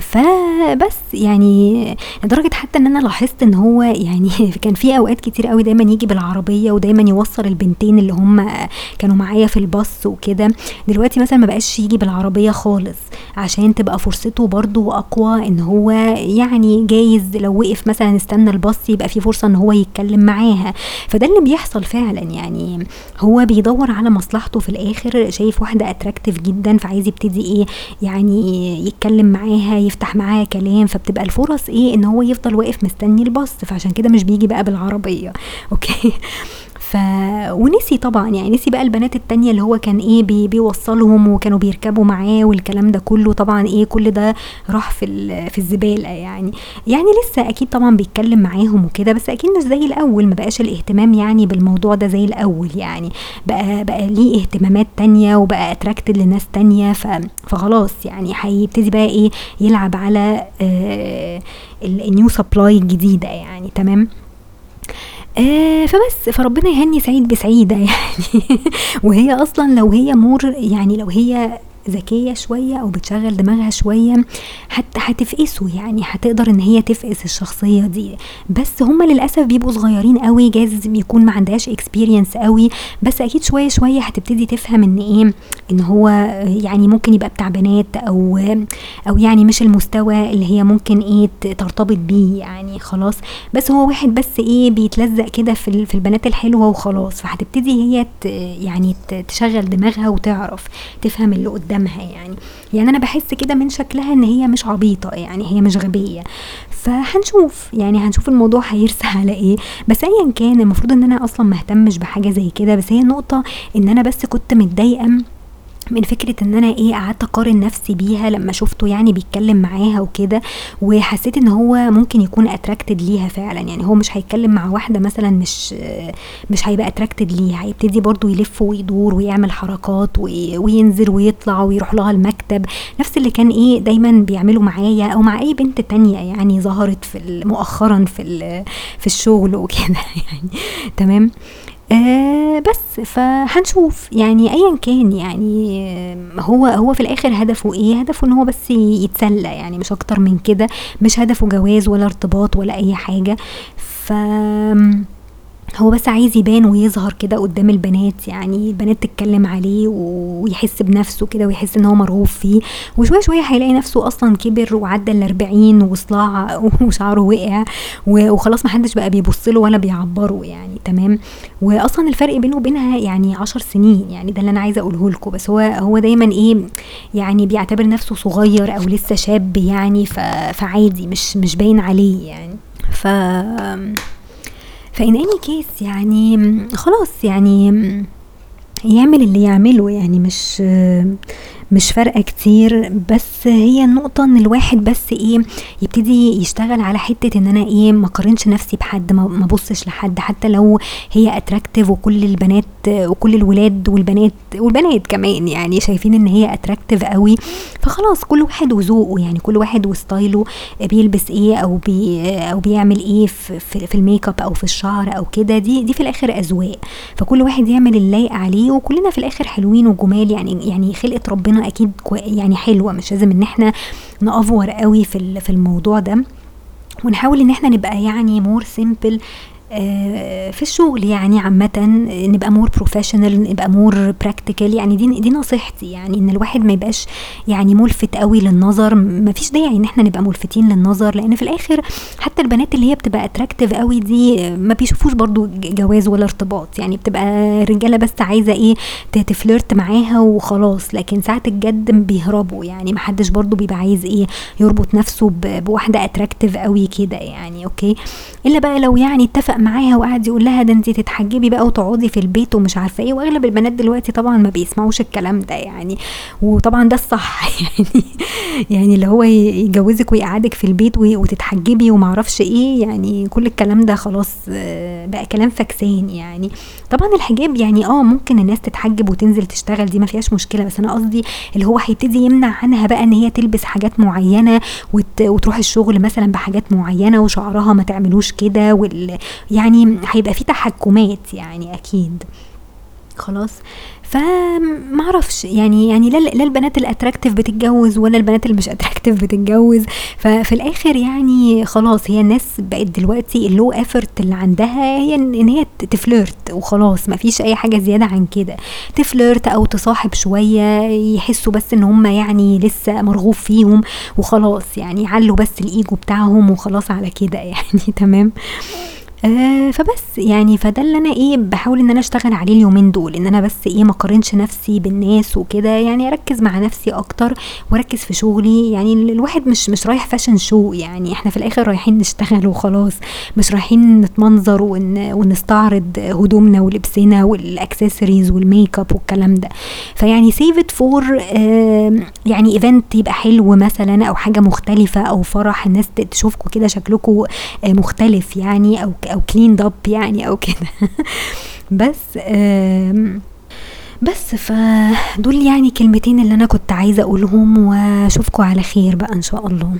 فبس يعني لدرجة حتى إن أنا لاحظت إن هو يعني كان في أوقات كتير قوي دايما يجي بالعربية ودايما يوصل البنتين اللي هم كانوا معايا في الباص وكده. دلوقتي مثلا ما بقاش يجي بالعربية خالص عشان تبقى فرصته برضو أقوى إن هو يعني جايز لو وقف مثلا استنى الباص يبقى في فرصة إن هو يتكلم معاها. فده اللي بيحصل فعلا يعني. هو بيدور على مصلحته في الآخر شايف واحدة attractive جدا فعايز يبتدي إيه يعني يتكلم معاها يفتح معاها كلام فبتبقى الفرص إيه إن هو يفضل واقف مستني الباص فعشان كده مش بيجي بقى بالعربية. okay؟ ف ونسي طبعا يعني نسي بقى البنات التانية اللي هو كان إيه بي بيوصلهم وكانوا بيركبوا معاه والكلام ده كله. طبعا إيه كل ده راح في في الزبالة يعني. يعني لسه أكيد طبعا بيتكلم معاهم وكده بس أكيد مش زي الأول ما بقاش الاهتمام يعني بالموضوع ده زي الأول يعني. بقى بقى ليه اهتمامات تانية وبقى attracted لناس تانية ف فخلاص يعني هيبتدي بقى إيه يلعب على آه ال new supply الجديدة يعني. تمام؟ آه فبس فربنا يهني سعيد بسعيدة يعني. وهي أصلا لو هي more يعني لو هي ذكية شوية أو بتشغل دماغها شوية حتى هتفقسه يعني هتقدر إن هي تفقس الشخصية دي. بس هما للأسف بيبقوا صغيرين قوي جايز يكون ما عندهاش اكسبيرينس قوي. بس أكيد شوية شوية هتبتدي تفهم إن إيه إن هو يعني ممكن يبقى بتاع بنات أو أو يعني مش المستوى اللي هي ممكن إيه ترتبط بيه يعني خلاص. بس هو واحد بس إيه بيتلزق كده في, في البنات الحلوة وخلاص. فهتبتدي هي يعني تشغل دماغها وتعرف تفهم اللي قدامها قدامها يعني. يعني أنا بحس كده من شكلها إن هي مش عبيطة يعني هي مش غبية. فهنشوف يعني هنشوف الموضوع هيرسى على إيه. بس ايا كان المفروض إن أنا أصلا مهتمش بحاجة زي كده. بس هي النقطه إن أنا بس كنت متضايقة من فكرة إن أنا إيه قعدت أقارن نفسي بيها لما شفته يعني بيتكلم معاها وكده وحسيت إن هو ممكن يكون اتراكتد ليها فعلا. يعني هو مش هيتكلم مع واحدة مثلا مش مش هيبقى اتراكتد ليها هيبتدي برضو يلف ويدور ويعمل حركات وينزل ويطلع ويروح لها المكتب. نفس اللي كان إيه دايما بيعمله معايا أو مع أي بنت تانية يعني ظهرت في مؤخرا في في الشغل وكده يعني. تمام؟ آه بس فهنشوف. يعني ايا كان يعني هو هو في الآخر هدفه إيه؟ هدفه إن هو بس يتسلى يعني مش أكتر من كده مش هدفه جواز ولا ارتباط ولا أي حاجة. ف هو بس عايز يبان ويظهر كده قدام البنات يعني البنات تتكلم عليه ويحس بنفسه كده ويحس إن هو مرغوب فيه وشوية شوية هيلاقي نفسه أصلا كبر وعدى الأربعين وصلاع وشعره وقع وخلاص محدش بقى بيبص له ولا بيعبره يعني تمام؟ واصلا الفرق بينه وبينها يعني عشر سنين يعني ده اللي أنا عايزة أقوله لكم بس هو هو دايما إيه يعني بيعتبر نفسه صغير أو لسه شاب يعني فعادي مش مش باين عليه يعني. ف ف in any case يعني خلاص يعني يعمل اللي يعمله يعني مش مش فارقة كتير بس هي النقطة إن الواحد بس إيه يبتدي يشتغل على حتة إن أنا إيه ما قارنش نفسي بحد ما بصش لحد حتى لو هي attractive وكل البنات وكل الولاد والبنات والبنات كمان يعني شايفين إن هي attractive قوي فخلاص كل واحد وذوقه يعني كل واحد و style ه بيلبس إيه أو بي أو بيعمل إيه في, في ال make up أو في الشعر أو كده دي دي في الآخر أذواق فكل واحد يعمل اللايق عليه وكلنا في الآخر حلوين وجمال يعني يعني خلقة ربنا أكيد يعني حلوة مش لازم إن إحنا نأفور قوي في في الموضوع ده. ونحاول إن إحنا نبقى يعني more simple في الشغل يعني عامة نبقى more professional نبقى more practical يعني دي دي نصيحتي يعني إن الواحد ما يبقاش يعني ملفت قوي للنظر. ما فيش داعي إن إحنا نبقى ملفتين للنظر لأن في الآخر حتى البنات اللي هي بتبقى attractive قوي دي ما بيشوفوش برضو جواز ولا ارتباط. يعني بتبقى رجالة بس عايزة إيه ت flirt معاها وخلاص. لكن ساعه الجد بيهربوا يعني محدش برضو بيبقى عايز إيه يربط نفسه بواحدة attractive قوي كده يعني okay؟ إلا بقى لو يعني اتفق معاها وقعد يقول لها ده انت تتحجبي بقى وتقعدي في البيت ومش عارفة إيه. وأغلب البنات دلوقتي طبعا ما بيسمعوش الكلام ده يعني. وطبعا ده الصح يعني يعني اللي هو يجوزك ويقعدك في البيت وتتحجبي ومعرفش إيه. يعني كل الكلام ده خلاص بقى كلام فكسان يعني. طبعا الحجاب يعني آه ممكن الناس تتحجب وتنزل تشتغل دي ما فيهاش مشكلة. بس أنا قصدي اللي هو هيبتدي يمنع عنها بقى إن هي تلبس حاجات معينة وت... وتروح الشغل مثلا بحاجات معينة وشعرها ما تعملوش كده وال... يعني هيبقى في تحكمات يعني أكيد. خلاص. فمعرفش يعني يعني لا, لا البنات ال attractive بتتجوز ولا البنات اللي مش attractive بتتجوز. ففي الآخر يعني خلاص هي الناس بقت دلوقتي ال low effort اللي عندها هي إن هي ت flirt وخلاص ما فيش أي حاجة زيادة عن كده. ت flirt أو تصاحب شوية يحسوا بس إن هم يعني لسه مرغوب فيهم وخلاص يعني يعلوا بس الايجو بتاعهم وخلاص على كده يعني. تمام. آه فبس يعني فده اللي أنا إيه بحاول إن أنا أشتغل عليه اليومين دول إن أنا بس إيه ما أقارنش نفسي بالناس وكده يعني أركز مع نفسي أكتر وأركز في شغلي يعني الواحد مش مش رايح fashion show يعني إحنا في الآخر رايحين نشتغل وخلاص مش رايحين نتمنظر ون ونستعرض هدومنا ولبسنا وال accessories وال make up والكلام ده. فيعني save it for يعني event يبقى حلو مثلا أو حاجة مختلفة أو فرح الناس تشوفكم كده شكلكم آه، مختلف يعني أو أو cleaned up يعني أو كده. بس بس فدول يعني كلمتين اللي أنا كنت عايزة أقولهم واشوفكم على خير بقى إن شاء الله.